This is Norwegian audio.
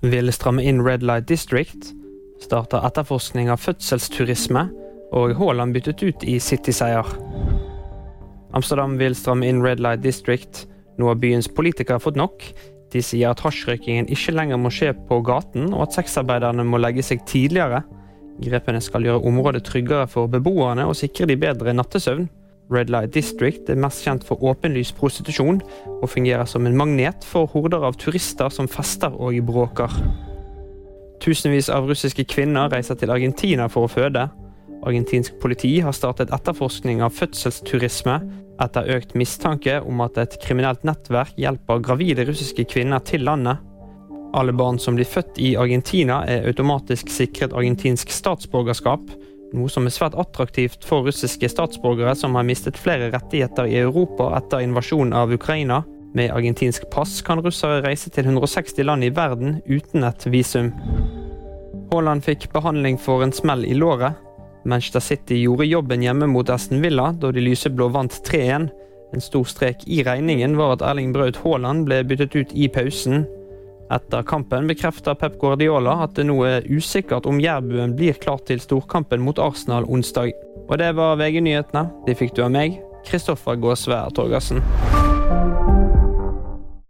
vil stramme inn Red Light District, starter etterforskning av fødselsturisme, og Haaland byttet ut i City-seier. Amsterdam vil stramme inn Red Light District. Nå har byens politikere fått nok. De sier at hasjrøykingen ikke lenger må skje på gaten, og at sexarbeiderne må legge seg tidligere. Grepene skal gjøre området tryggere for beboerne og sikre de bedre nattesøvn. Red Light District er mest kjent for åpenlys prostitusjon, og fungerer som en magnet for horder av turister som fester og bråker. Tusenvis av russiske kvinner reiser til Argentina for å føde. Argentinsk politi har startet etterforskning av fødselsturisme etter økt mistanke om at et kriminelt nettverk hjelper gravide russiske kvinner til landet. Alle barn som blir født i Argentina, er automatisk sikret argentinsk statsborgerskap, noe som er svært attraktivt for russiske statsborgere som har mistet flere rettigheter i Europa etter invasjonen av Ukraina. Med argentinsk pass kan russere reise til 160 land i verden uten et visum. Haaland fikk behandling for en smell i låret. Manchester City gjorde jobben hjemme mot Aston Villa da de lyseblå vant 3-1. En stor strek i regningen var at Erling Braut Haaland ble byttet ut i pausen. Etter kampen bekrefter Pep Guardiola at det nå er usikkert om jærbuen blir klar til storkampen mot Arsenal onsdag. Og det var VG-nyhetene. De fikk du av meg, Kristoffer Gåsvær Torgersen.